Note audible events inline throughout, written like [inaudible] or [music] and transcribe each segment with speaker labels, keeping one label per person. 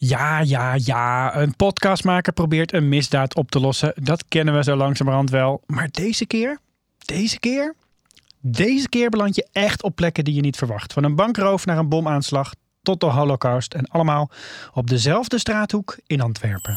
Speaker 1: Ja, ja, ja. Een podcastmaker probeert een misdaad op te lossen. Dat kennen we zo langzamerhand wel. Maar deze keer, deze keer, deze keer beland je echt op plekken die je niet verwacht. Van een bankroof naar een bomaanslag tot de holocaust. En allemaal op dezelfde straathoek in Antwerpen.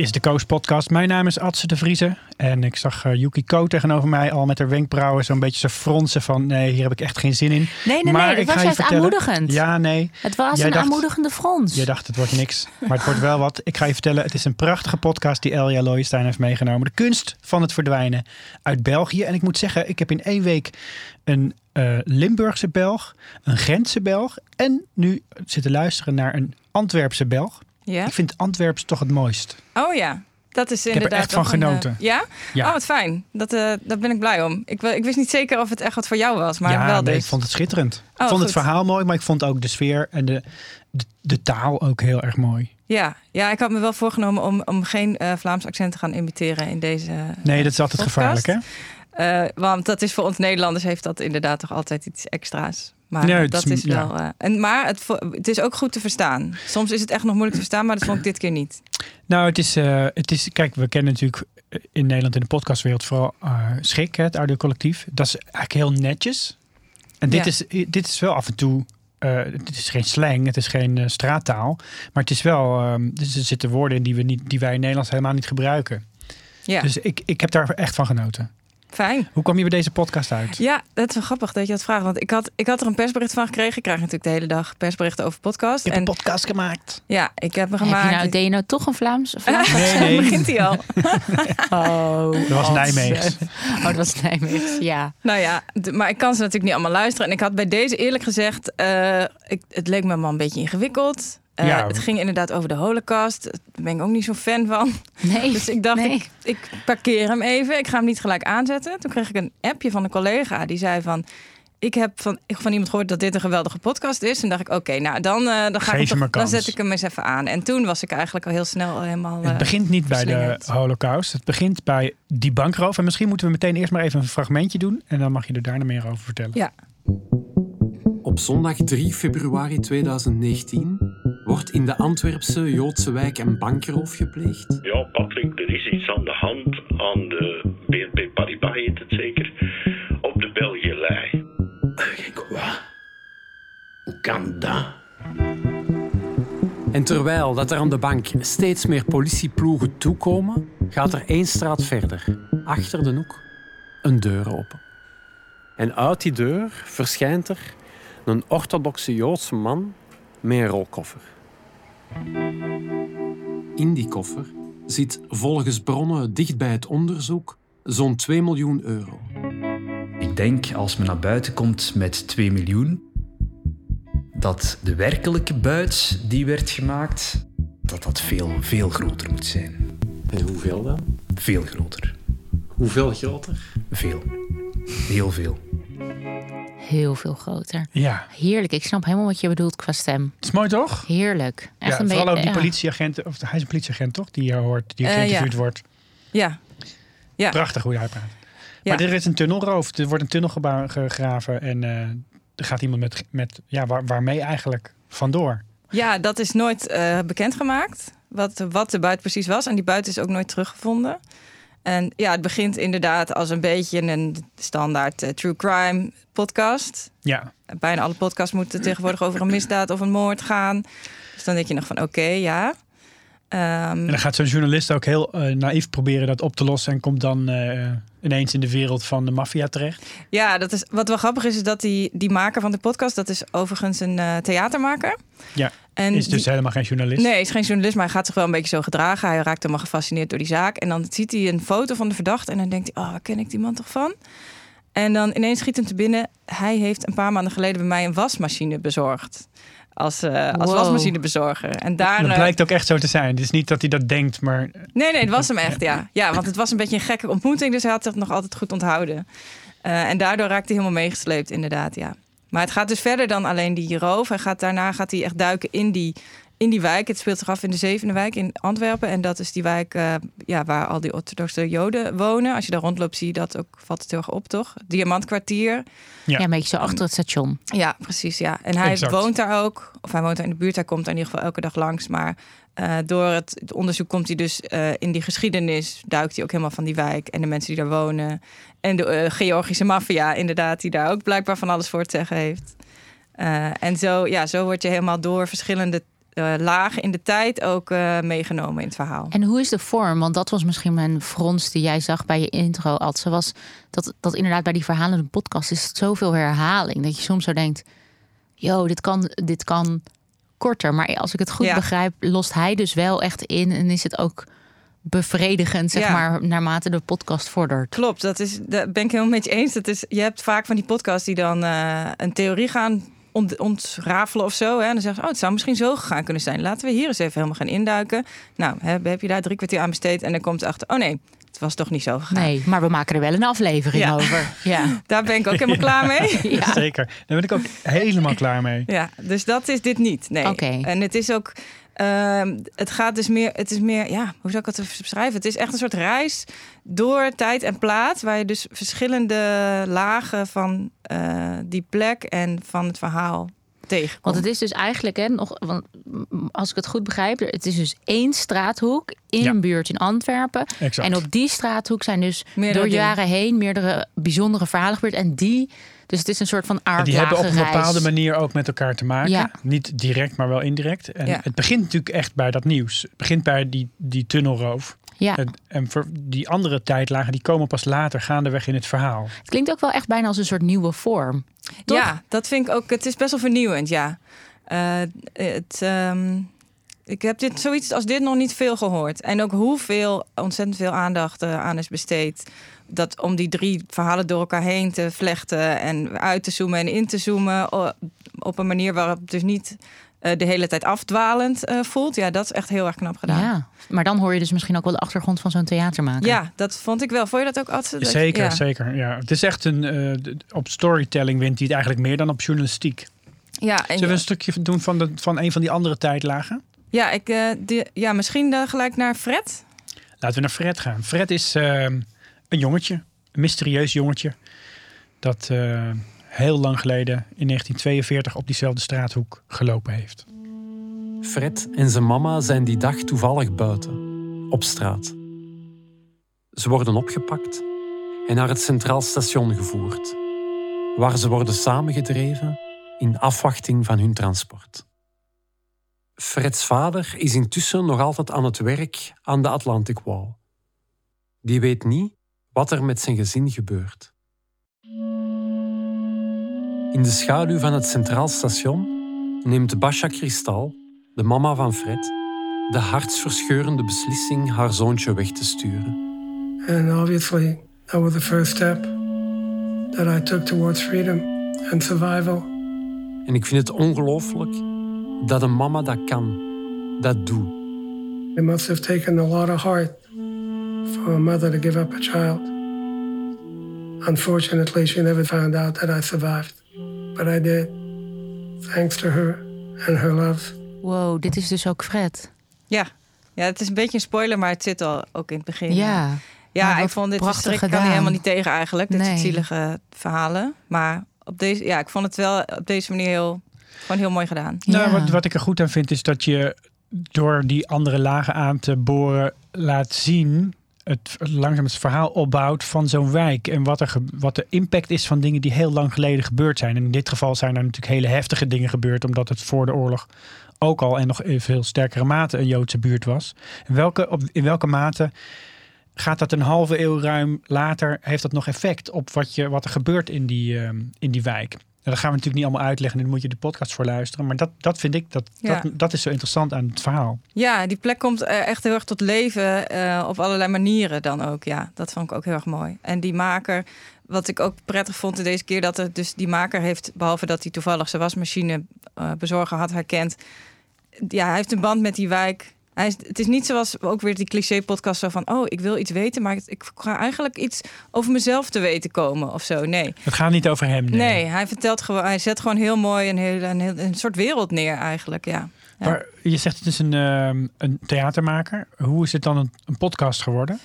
Speaker 1: Is de Koos Podcast. Mijn naam is Adse de Vriezen. En ik zag uh, Yuki Ko tegenover mij al met haar wenkbrauwen zo'n beetje zo fronsen van... nee, hier heb ik echt geen zin in.
Speaker 2: Nee, nee,
Speaker 1: maar
Speaker 2: nee,
Speaker 1: ik
Speaker 2: was juist
Speaker 1: vertellen-
Speaker 2: aanmoedigend.
Speaker 1: Ja, nee.
Speaker 2: Het was
Speaker 1: Jij
Speaker 2: een
Speaker 1: dacht-
Speaker 2: aanmoedigende frons.
Speaker 1: Je dacht het wordt niks, maar het wordt wel wat. Ik ga je vertellen, het is een prachtige podcast die Elja Looijenstein heeft meegenomen. De kunst van het verdwijnen uit België. En ik moet zeggen, ik heb in één week een eh, Limburgse Belg, een Gentse Belg... en nu zitten luisteren naar een Antwerpse Belg.
Speaker 3: Ja?
Speaker 1: Ik vind Antwerps toch het mooist.
Speaker 3: Oh ja, dat is
Speaker 1: er
Speaker 3: inderdaad.
Speaker 1: echt van
Speaker 3: nog een, eh,
Speaker 1: genoten.
Speaker 3: ja?
Speaker 1: Ja.
Speaker 3: Oh, wat fijn. Dat, eh, daar ben ik blij om. Ik, ik wist niet zeker of het echt wat voor jou was, maar
Speaker 1: ja,
Speaker 3: wel
Speaker 1: nee,
Speaker 3: dus.
Speaker 1: ik vond het schitterend. ik
Speaker 3: Oh,
Speaker 1: vond het verhaal mooi, maar ik vond ook de sfeer en de, de, de taal ook heel erg mooi.
Speaker 3: ja. ja, ik had me wel voorgenomen om, om geen eh, Vlaams accent te gaan imiteren in deze.
Speaker 1: Nee, dat is altijd
Speaker 3: podcast.
Speaker 1: gevaarlijk, hè?
Speaker 3: Eh, want dat is voor ons Nederlanders heeft dat inderdaad toch altijd iets extra's. Maar
Speaker 1: Nee, het
Speaker 3: dat
Speaker 1: is-
Speaker 3: is
Speaker 1: ja.
Speaker 3: wel. eh, en, maar het, het is ook goed te verstaan. Soms is het echt nog moeilijk te verstaan, maar dat vond ik dit keer niet.
Speaker 1: Nou, het is, eh, het is, kijk, we kennen natuurlijk in Nederland in de podcastwereld vooral Schik, hè, het audiocollectief. Dat is eigenlijk heel netjes. En dit,
Speaker 3: Ja.
Speaker 1: is, dit is wel af en toe, het is geen slang, het is geen straattaal. Maar het is wel, ehm, dus er zitten woorden in die, we niet, die wij in Nederlands helemaal niet gebruiken.
Speaker 3: Ja,
Speaker 1: Dus ik, ik heb daar echt van genoten.
Speaker 3: Fijn.
Speaker 1: Hoe kwam je bij deze podcast uit?
Speaker 3: Ja, dat is wel grappig dat je dat vraagt. Want ik had, ik had er een persbericht van gekregen. Ik krijg natuurlijk de hele dag persberichten over podcast.
Speaker 1: Je hebt
Speaker 3: En
Speaker 1: een podcast gemaakt.
Speaker 3: ja, ik heb me
Speaker 2: Heb
Speaker 3: gemaakt.
Speaker 2: je nou, deed je nou toch een Vlaams? [laughs] Vlaams
Speaker 1: Nee, nee.
Speaker 3: begint hij al. [laughs]
Speaker 2: Oh,
Speaker 1: Dat was. Nijmeegs.
Speaker 2: Oh, dat was Nijmeegs, ja.
Speaker 3: nou ja, maar ik kan ze natuurlijk niet allemaal luisteren. En ik had bij deze eerlijk gezegd, eh, ik, het leek me maar een beetje ingewikkeld. Eh,
Speaker 1: Ja.
Speaker 3: Het ging inderdaad over de holocaust. Daar ben ik ook niet zo'n fan van.
Speaker 2: Nee,
Speaker 3: Dus ik dacht,
Speaker 2: nee.
Speaker 3: ik, ik parkeer hem even. Ik ga hem niet gelijk aanzetten. Toen kreeg ik een appje van een collega. Die zei van... Ik heb van, ik van iemand gehoord dat dit een geweldige podcast is. En dacht ik, oké, nou dan, eh, dan, ga
Speaker 1: Geef
Speaker 3: ik
Speaker 1: hem
Speaker 3: toch, dan zet ik hem eens even aan. En toen was ik eigenlijk al heel snel helemaal...
Speaker 1: Het
Speaker 3: eh,
Speaker 1: begint niet bij de holocaust. Het begint bij die bankroof. En misschien moeten we meteen eerst maar even een fragmentje doen. En dan mag je er daarna meer over vertellen.
Speaker 3: Ja.
Speaker 4: Op zondag 3 februari 2019 wordt in de Antwerpse Joodse wijk een bankroof gepleegd.
Speaker 5: Ja, Patrick, er is iets aan de hand aan de BNP Paribas, heet het zeker, op de Belgielei.
Speaker 6: Ik wat? Hoe kan dat?
Speaker 4: En terwijl dat er aan de bank steeds meer politieploegen toekomen, gaat er één straat verder, achter de hoek, een deur open. En uit die deur verschijnt er een orthodoxe Joodse man met een rolkoffer. In die koffer zit volgens bronnen dicht bij het onderzoek zo'n 2 miljoen euro.
Speaker 7: Ik denk als men naar buiten komt met 2 miljoen, dat de werkelijke buit die werd gemaakt, dat dat veel, veel groter moet zijn.
Speaker 4: En hoeveel dan?
Speaker 7: Veel groter.
Speaker 4: Hoeveel groter?
Speaker 7: Veel. Heel veel.
Speaker 2: Heel veel groter.
Speaker 1: Ja,
Speaker 2: Heerlijk, ik snap helemaal wat je bedoelt qua stem.
Speaker 1: het is mooi toch?
Speaker 2: Heerlijk. Echt
Speaker 1: Ja,
Speaker 2: een
Speaker 1: vooral ook die politieagent, of hij is een politieagent toch, die je hoort, die
Speaker 3: Eh,
Speaker 1: geïnterviewd
Speaker 3: ja.
Speaker 1: wordt.
Speaker 3: Ja. Ja.
Speaker 1: Prachtig hoe hij praat.
Speaker 3: Ja.
Speaker 1: Maar er is een tunnelroof, er wordt een tunnel gegraven en eh, er gaat iemand met, met ja, waar, waarmee eigenlijk vandoor.
Speaker 3: ja, dat is nooit eh, bekendgemaakt. Wat, wat de buit precies was. En die buit is ook nooit teruggevonden. En ja, het begint inderdaad als een beetje een standaard eh, true crime podcast.
Speaker 1: Ja,
Speaker 3: Bijna alle podcasts moeten tegenwoordig over een misdaad of een moord gaan. Dus dan denk je nog van oké, ja. Ehm,
Speaker 1: en dan gaat zo'n journalist ook heel eh, naïef proberen dat op te lossen en komt dan eh, ineens in de wereld van de maffia terecht.
Speaker 3: ja, dat is, wat wel grappig is, is dat die, die maker van de podcast, dat is overigens een theatermaker.
Speaker 1: Ja,
Speaker 3: En
Speaker 1: is dus
Speaker 3: die-
Speaker 1: helemaal geen journalist.
Speaker 3: Nee, is geen journalist, maar hij gaat zich wel een beetje zo gedragen. Hij raakt helemaal gefascineerd door die zaak. En dan ziet hij een foto van de verdachte en dan denkt hij, oh, waar ken ik die man toch van? En dan ineens schiet hem te binnen, hij heeft een paar maanden geleden bij mij een wasmachine bezorgd. Als, eh als
Speaker 2: Wow.
Speaker 3: wasmachinebezorger. En daar.
Speaker 1: Dat blijkt ook echt zo te zijn. Het is niet dat hij dat denkt, maar
Speaker 3: Nee, nee, het was hem echt, ja. Ja, want het was een beetje een gekke ontmoeting, dus hij had zich nog altijd goed onthouden. Eh, en daardoor raakte hij helemaal meegesleept, inderdaad, ja. Maar het gaat dus verder dan alleen die roof. Hij gaat, daarna gaat hij echt duiken in die, in die wijk. Het speelt zich af in de zevende wijk in Antwerpen. En dat is die wijk eh, ja, waar al die orthodoxe joden wonen. Als je daar rondloopt zie je dat ook, valt het heel erg op, toch? Diamantkwartier.
Speaker 1: Ja.
Speaker 2: Ja, een beetje zo achter het station.
Speaker 3: Ja, precies. Ja. En hij
Speaker 1: Exact.
Speaker 3: woont daar ook. Of hij woont daar in de buurt. Hij komt daar in ieder geval elke dag langs. Maar eh, door het, het onderzoek komt hij dus eh, in die geschiedenis. Duikt hij ook helemaal van die wijk. En de mensen die daar wonen. En de eh, Georgische maffia, inderdaad. Die daar ook blijkbaar van alles voor te zeggen heeft. En zo, ja, zo word je helemaal door verschillende lagen in de tijd ook meegenomen in het verhaal.
Speaker 2: En hoe is de vorm? Want dat was misschien mijn frons die jij zag bij je intro, Adse. Was dat, dat inderdaad bij die verhalende podcast is het zoveel herhaling. Dat je soms zo denkt, yo, dit kan, dit kan korter. Maar als ik het goed
Speaker 3: Ja.
Speaker 2: begrijp, lost hij dus wel echt in. En is het ook bevredigend, zeg
Speaker 3: Ja.
Speaker 2: maar, naarmate de podcast vordert.
Speaker 3: Klopt, dat is, daar ben ik helemaal met je eens. Dat is, je hebt vaak van die podcasts die dan eh, een theorie gaan ont, ontrafelen of zo. Hè? En dan zeggen ze, oh, het zou misschien zo gegaan kunnen zijn. Laten we hier eens even helemaal gaan induiken. Nou, heb, heb je daar drie kwartier aan besteed en dan komt het achter, oh nee, het was toch niet zo gegaan.
Speaker 2: Nee, maar we maken er wel een aflevering
Speaker 3: Ja.
Speaker 2: over. Ja. [laughs]
Speaker 3: Daar ben ik ook helemaal klaar mee. [laughs]
Speaker 2: Ja.
Speaker 1: Zeker. Daar ben ik ook helemaal klaar mee.
Speaker 3: Ja, dus dat is dit niet. Nee.
Speaker 2: Oké.
Speaker 3: En het is ook. ehm, het gaat dus meer. Het is meer. Ja, hoe zou ik het even beschrijven? Het is echt een soort reis door tijd en plaats. Waar je dus verschillende lagen van eh, die plek en van het verhaal tegenkomt.
Speaker 2: Want het is dus eigenlijk, hè, nog, want mm, als ik het goed begrijp, het is dus één straathoek in
Speaker 1: Ja.
Speaker 2: een buurt in Antwerpen.
Speaker 1: Exact.
Speaker 2: En op die straathoek zijn dus
Speaker 3: Meerdere
Speaker 2: door
Speaker 3: dingen.
Speaker 2: jaren heen meerdere bijzondere verhalen gebeurd. En die, dus het is een soort van
Speaker 1: En
Speaker 2: aardlagenreis.
Speaker 1: die hebben op een bepaalde manier ook met elkaar te maken.
Speaker 2: Ja.
Speaker 1: Niet direct, maar wel indirect. En
Speaker 3: Ja.
Speaker 1: het begint natuurlijk echt bij dat nieuws. Het begint bij die, die tunnelroof.
Speaker 2: Ja,
Speaker 1: En, en voor die andere tijdlagen, die komen pas later gaandeweg in het verhaal.
Speaker 2: het klinkt ook wel echt bijna als een soort nieuwe vorm. Toch?
Speaker 3: Ja, dat vind ik ook. Het is best wel vernieuwend, ja. Eh, het, ehm, ik heb dit, zoiets als dit nog niet veel gehoord. En ook hoeveel, ontzettend veel aandacht eh, aan is besteed. Dat om die drie verhalen door elkaar heen te vlechten en uit te zoomen en in te zoomen. Op een manier waarop het dus niet eh, de hele tijd afdwalend eh, voelt. Ja, dat is echt heel erg knap gedaan.
Speaker 2: Ja, maar dan hoor je dus misschien ook wel de achtergrond van zo'n theatermaker.
Speaker 3: Ja, dat vond ik wel. Vond je dat ook? Dat-
Speaker 1: Zeker,
Speaker 3: ja.
Speaker 1: zeker. Ja. Het is echt een. eh, op storytelling wint hij het eigenlijk meer dan op journalistiek.
Speaker 3: Ja, en
Speaker 1: Zullen we een stukje doen van, de, van een van die andere tijdlagen?
Speaker 3: ja, ik, eh, die- ja, misschien gelijk naar Fred.
Speaker 1: Laten we naar Fred gaan. Fred is eh, een jongetje, een mysterieus jongetje. Dat eh, heel lang geleden in 1942 op diezelfde straathoek gelopen heeft.
Speaker 4: Fred en zijn mama zijn die dag toevallig buiten, op straat. Ze worden opgepakt en naar het Centraal Station gevoerd, waar ze worden samengedreven in afwachting van hun transport. Freds vader is intussen nog altijd aan het werk aan de Atlantic Wall. Die weet niet wat er met zijn gezin gebeurt. In de schaduw van het Centraal Station neemt Basha Kristal, de mama van Fred, de hartsverscheurende beslissing haar zoontje weg te sturen.
Speaker 8: And obviously, that was the first step that I took towards freedom and survival.
Speaker 4: En ik vind het ongelooflijk dat een mama dat kan, dat doet.
Speaker 8: It must have taken a lot of heart for a mother to give up a child. Unfortunately, she never found out that I survived, but I did, thanks to her and her love.
Speaker 2: Wow, dit is dus ook Fred.
Speaker 3: Ja. ja, het is een beetje een spoiler, maar het zit al ook in het begin.
Speaker 2: Ja.
Speaker 3: Ja, ik vond dit
Speaker 2: prachtig
Speaker 3: strikt kan hij helemaal niet tegen eigenlijk. Dit
Speaker 2: Nee.
Speaker 3: soort zielige verhalen. Maar op deze, ja, ik vond het wel op deze manier heel, gewoon heel mooi gedaan.
Speaker 1: Nou, wat, wat ik er goed aan vind is dat je door die andere lagen aan te boren laat zien het langzaam verhaal opbouwt van zo'n wijk en wat, er, wat de impact is van dingen die heel lang geleden gebeurd zijn. En in dit geval zijn er natuurlijk hele heftige dingen gebeurd, omdat het voor de oorlog ook al en nog in veel sterkere mate een Joodse buurt was. In welke, op, in welke mate gaat dat een halve eeuw ruim later, heeft dat nog effect op wat, je, wat er gebeurt in die, ehm, in die wijk? Dat gaan we natuurlijk niet allemaal uitleggen, en daar moet je de podcast voor luisteren. Maar dat, dat vind ik, dat,
Speaker 3: Ja.
Speaker 1: dat, dat is zo interessant aan het verhaal.
Speaker 3: Ja, die plek komt eh, echt heel erg tot leven eh, op allerlei manieren dan ook. Ja, dat vond ik ook heel erg mooi. En die maker, wat ik ook prettig vond in deze keer, dat er dus die maker heeft, behalve dat hij toevallig zijn wasmachine eh, bezorger had herkend, ja, hij heeft een band met die wijk. Hij is, het is niet zoals ook weer die cliché-podcast zo van... oh, ik wil iets weten, maar ik ga eigenlijk iets over mezelf te weten komen of zo. Nee.
Speaker 1: Het gaat niet over hem. Nee,
Speaker 3: Nee, hij vertelt gewoon, hij zet gewoon heel mooi een, hele, een, heel- een soort wereld neer eigenlijk, ja. Ja.
Speaker 1: Maar je zegt het is een, ehm, een theatermaker. Hoe is het dan een, een podcast geworden?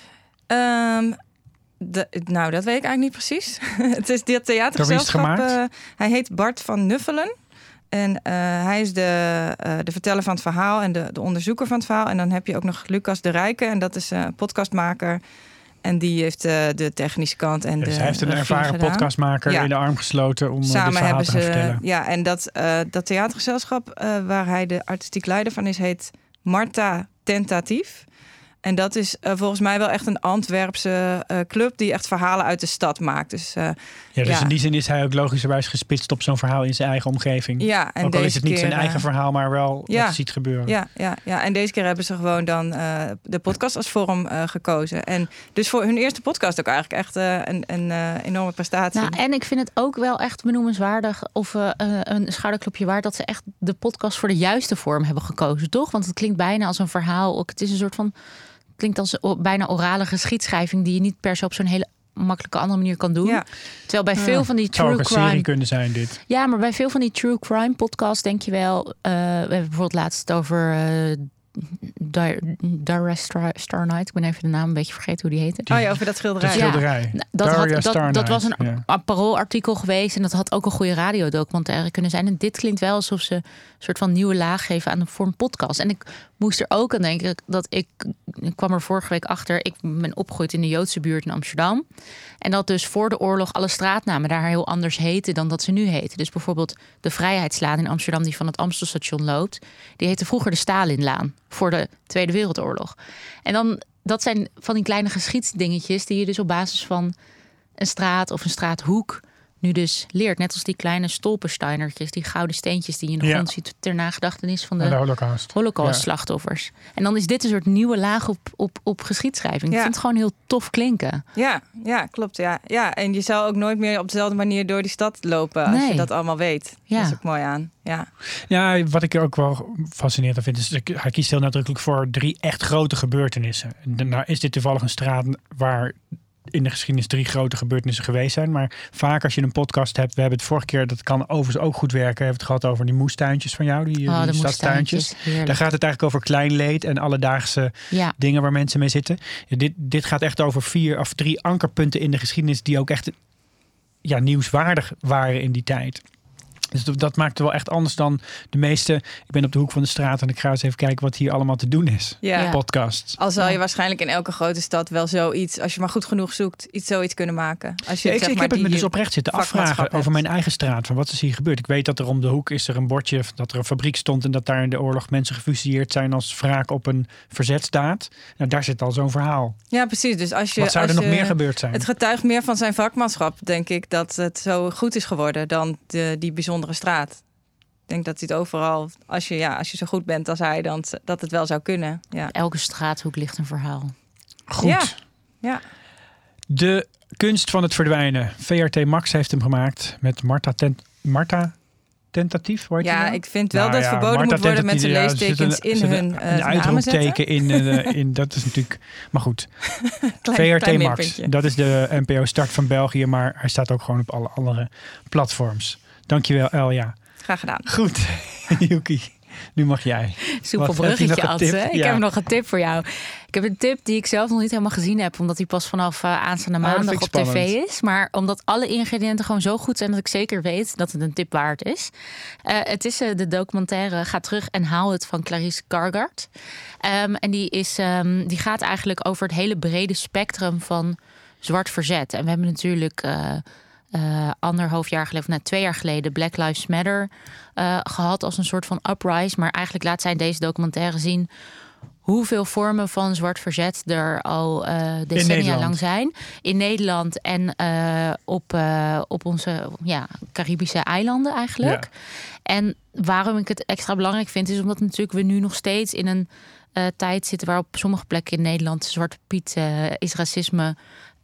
Speaker 3: De, nou, dat weet ik eigenlijk niet precies. [laughs] het is dit theatergezelschap.
Speaker 1: gemaakt?
Speaker 3: eh, hij heet Bart van Nuffelen. En eh, hij is de, eh, de verteller van het verhaal en de, de onderzoeker van het verhaal. En dan heb je ook nog Lucas de Rijke. En dat is een podcastmaker. En die heeft eh, de technische kant en
Speaker 1: Dus
Speaker 3: de
Speaker 1: hij heeft een ervaren
Speaker 3: gedaan.
Speaker 1: podcastmaker
Speaker 3: Ja.
Speaker 1: in de arm gesloten om eh, dit
Speaker 3: Samen
Speaker 1: verhaal
Speaker 3: hebben
Speaker 1: te
Speaker 3: ze.
Speaker 1: vertellen.
Speaker 3: Ja, en dat, eh, dat theatergezelschap eh, waar hij de artistiek leider van is, heet Marta Tentatief. En dat is eh, volgens mij wel echt een Antwerpse eh, club die echt verhalen uit de stad maakt. Dus eh,
Speaker 1: Ja, dus
Speaker 3: Ja.
Speaker 1: in die zin is hij ook logischerwijs gespitst op zo'n verhaal in zijn eigen omgeving.
Speaker 3: ja, en
Speaker 1: ook al
Speaker 3: deze
Speaker 1: is het niet
Speaker 3: keer,
Speaker 1: zijn
Speaker 3: eh,
Speaker 1: eigen verhaal, maar wel wat je ziet gebeuren.
Speaker 3: Ja, ja, ja, en deze keer hebben ze gewoon dan eh, de podcast als vorm eh, gekozen. En dus voor hun eerste podcast ook eigenlijk echt eh, een, een eh, enorme prestatie.
Speaker 2: Nou, en ik vind het ook wel echt benoemenswaardig of eh, eh, een schouderklopje waard dat ze echt de podcast voor de juiste vorm hebben gekozen, toch? Want het klinkt bijna als een verhaal. Ook het is een soort van klinkt als bijna orale geschiedschrijving die je niet per se op zo'n hele makkelijke andere manier kan doen.
Speaker 3: Ja.
Speaker 2: Terwijl bij veel van die true
Speaker 1: een serie
Speaker 2: crime
Speaker 1: kunnen zijn, dit.
Speaker 2: Ja, maar bij veel van die true crime podcasts denk je wel. eh, we hebben bijvoorbeeld laatst over uh, Dara Star, Star Night. Ik ben even de naam een beetje vergeten hoe die heette.
Speaker 3: oh ja, over dat schilderij.
Speaker 2: Nou, Dat,
Speaker 1: Daria
Speaker 2: had, dat, was een
Speaker 1: ja.
Speaker 2: een paroolartikel geweest. En dat had ook een goede radiodocumentaire kunnen zijn. En dit klinkt wel alsof ze een soort van nieuwe laag geven aan de vorm podcast. En ik moest er ook aan denken dat ik, ik kwam er vorige week achter. Ik ben opgegroeid in de Joodse buurt in Amsterdam. En dat dus voor de oorlog alle straatnamen daar heel anders heten dan dat ze nu heten. Dus bijvoorbeeld de Vrijheidslaan in Amsterdam, die van het Amstelstation loopt. Die heette vroeger de Stalinlaan voor de Tweede Wereldoorlog. En dan, dat zijn van die kleine geschiedsdingetjes die je dus op basis van een straat of een straathoek nu dus leert. Net als die kleine stolpensteinertjes, die gouden steentjes die je in de
Speaker 1: Ja.
Speaker 2: grond ziet ter nagedachtenis van
Speaker 1: En
Speaker 2: de
Speaker 1: de holocaust.
Speaker 2: Holocaust-slachtoffers. En dan is dit een soort nieuwe laag op, op, op geschiedschrijving. Ik
Speaker 3: Ja.
Speaker 2: vind het gewoon heel tof klinken.
Speaker 3: Ja, ja, klopt. Ja. ja, en je zou ook nooit meer op dezelfde manier door die stad lopen als
Speaker 2: Nee.
Speaker 3: je dat allemaal weet.
Speaker 2: Ja.
Speaker 3: Dat is ook mooi aan. Ja,
Speaker 1: Ja, wat ik ook wel fascinerend vind, is dat hij kiest heel nadrukkelijk voor drie echt grote gebeurtenissen. En Nou is dit toevallig een straat waar in de geschiedenis drie grote gebeurtenissen geweest zijn. Maar vaak als je een podcast hebt, we hebben het vorige keer, dat kan overigens ook goed werken, we hebben het gehad over die moestuintjes van jou, die,
Speaker 2: Oh,
Speaker 1: die stadstuintjes. Daar gaat het eigenlijk over klein leed en alledaagse
Speaker 2: Ja,
Speaker 1: dingen waar mensen mee zitten. Ja, dit, dit gaat echt over vier of drie ankerpunten in de geschiedenis die ook echt ja, nieuwswaardig waren in die tijd. Dus dat, maakt het wel echt anders dan de meeste. Ik ben op de hoek van de straat en ik ga eens even kijken wat hier allemaal te doen is.
Speaker 3: ja.
Speaker 1: Podcasts.
Speaker 3: Al zal je waarschijnlijk in elke grote stad wel zoiets, als je maar goed genoeg zoekt, iets zoiets kunnen maken. Als je
Speaker 1: Ja, ik,
Speaker 3: zeg
Speaker 1: ik
Speaker 3: maar,
Speaker 1: heb het me dus oprecht zitten afvragen over mijn eigen straat. Van wat is hier gebeurd? Ik weet dat er om de hoek is er een bordje dat er een fabriek stond en dat daar in de oorlog mensen gefusilleerd zijn als wraak op een verzetsdaad. Nou, daar zit al zo'n verhaal.
Speaker 3: Ja, precies. Dus als je,
Speaker 1: wat zou er
Speaker 3: als
Speaker 1: nog
Speaker 3: je-
Speaker 1: meer gebeurd zijn?
Speaker 3: Het getuigt meer van zijn vakmanschap, denk ik, dat het zo goed is geworden dan de, die bijzondere straat. Ik denk dat hij het overal, als je, ja, als je zo goed bent als hij, dan dat het wel zou kunnen. Ja.
Speaker 2: elke straathoek ligt een verhaal.
Speaker 1: Goed.
Speaker 3: Ja. Ja.
Speaker 1: De kunst van het verdwijnen. VRT Max heeft hem gemaakt met Marta, Tent Marta Tentatief.
Speaker 3: Ja,
Speaker 1: nou?
Speaker 3: ik vind wel
Speaker 1: Nou
Speaker 3: dat
Speaker 1: ja,
Speaker 3: verboden
Speaker 1: Marta
Speaker 3: moet worden met
Speaker 1: Tentatief,
Speaker 3: zijn
Speaker 1: ja, zit
Speaker 3: leestekens
Speaker 1: een-
Speaker 3: in
Speaker 1: een-
Speaker 3: hun eh,
Speaker 1: Een
Speaker 3: zetten.
Speaker 1: uitroepteken in, eh, [laughs] in. Dat is natuurlijk. Maar goed. [laughs]
Speaker 3: Klein-
Speaker 1: VRT
Speaker 3: klein
Speaker 1: Max. Dat is de NPO Start van België. Maar hij staat ook gewoon op alle andere platforms. Dankjewel, Elja.
Speaker 3: Graag gedaan.
Speaker 1: Goed, [laughs] Yuki. Nu mag jij.
Speaker 2: Soepel
Speaker 1: Wat,
Speaker 2: bruggetje? Ad. hè? Ik heb nog een tip voor jou. Ik heb een tip die ik zelf nog niet helemaal gezien heb. Omdat die pas vanaf eh, aanstaande
Speaker 1: Oh,
Speaker 2: maandag op tv is. Maar omdat alle ingrediënten gewoon zo goed zijn... dat ik zeker weet dat het een tip waard is. Eh, het is eh, de documentaire Ga terug en haal het van Clarice Kargard. Ehm, en die, is, ehm, die gaat eigenlijk over het hele brede spectrum van zwart verzet. En we hebben natuurlijk... eh, anderhalf jaar geleden, of net twee jaar geleden, Black Lives Matter eh, gehad als een soort van uprise. Maar eigenlijk laat zij in deze documentaire zien hoeveel vormen van zwart verzet er al eh, decennia lang zijn. In Nederland en op, op onze ja, Caribische eilanden eigenlijk. En waarom ik het extra belangrijk vind, is omdat natuurlijk we nu nog steeds in een tijd zitten waar op sommige plekken in Nederland Zwarte Piet is racisme.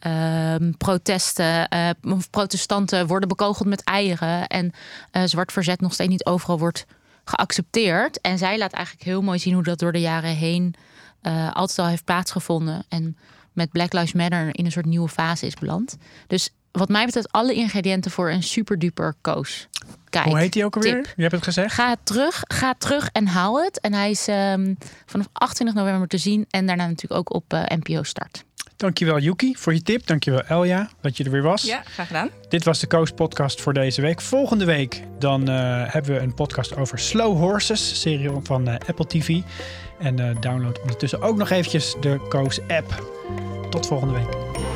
Speaker 2: Ehm, protesten, of protestanten worden bekogeld met eieren. En eh, zwart verzet nog steeds niet overal wordt geaccepteerd. En zij laat eigenlijk heel mooi zien hoe dat door de jaren heen eh, altijd al heeft plaatsgevonden. En met Black Lives Matter in een soort nieuwe fase is beland. Dus wat mij betreft alle ingrediënten voor een super duper koos. Kijk,
Speaker 1: Hoe heet die ook alweer?
Speaker 2: tip.
Speaker 1: Je hebt het gezegd.
Speaker 2: Ga terug, ga terug en hou het. En hij is ehm, vanaf 28 november te zien. En daarna natuurlijk ook op NPO Start.
Speaker 1: Dankjewel Yuki voor je tip. Dankjewel Elja dat je er weer was.
Speaker 3: Ja, graag gedaan.
Speaker 1: Dit was de Coast Podcast voor deze week. Volgende week dan eh, hebben we een podcast over Slow Horses, serie van eh, Apple TV. En eh, download ondertussen ook nog eventjes de Coast app. Tot volgende week.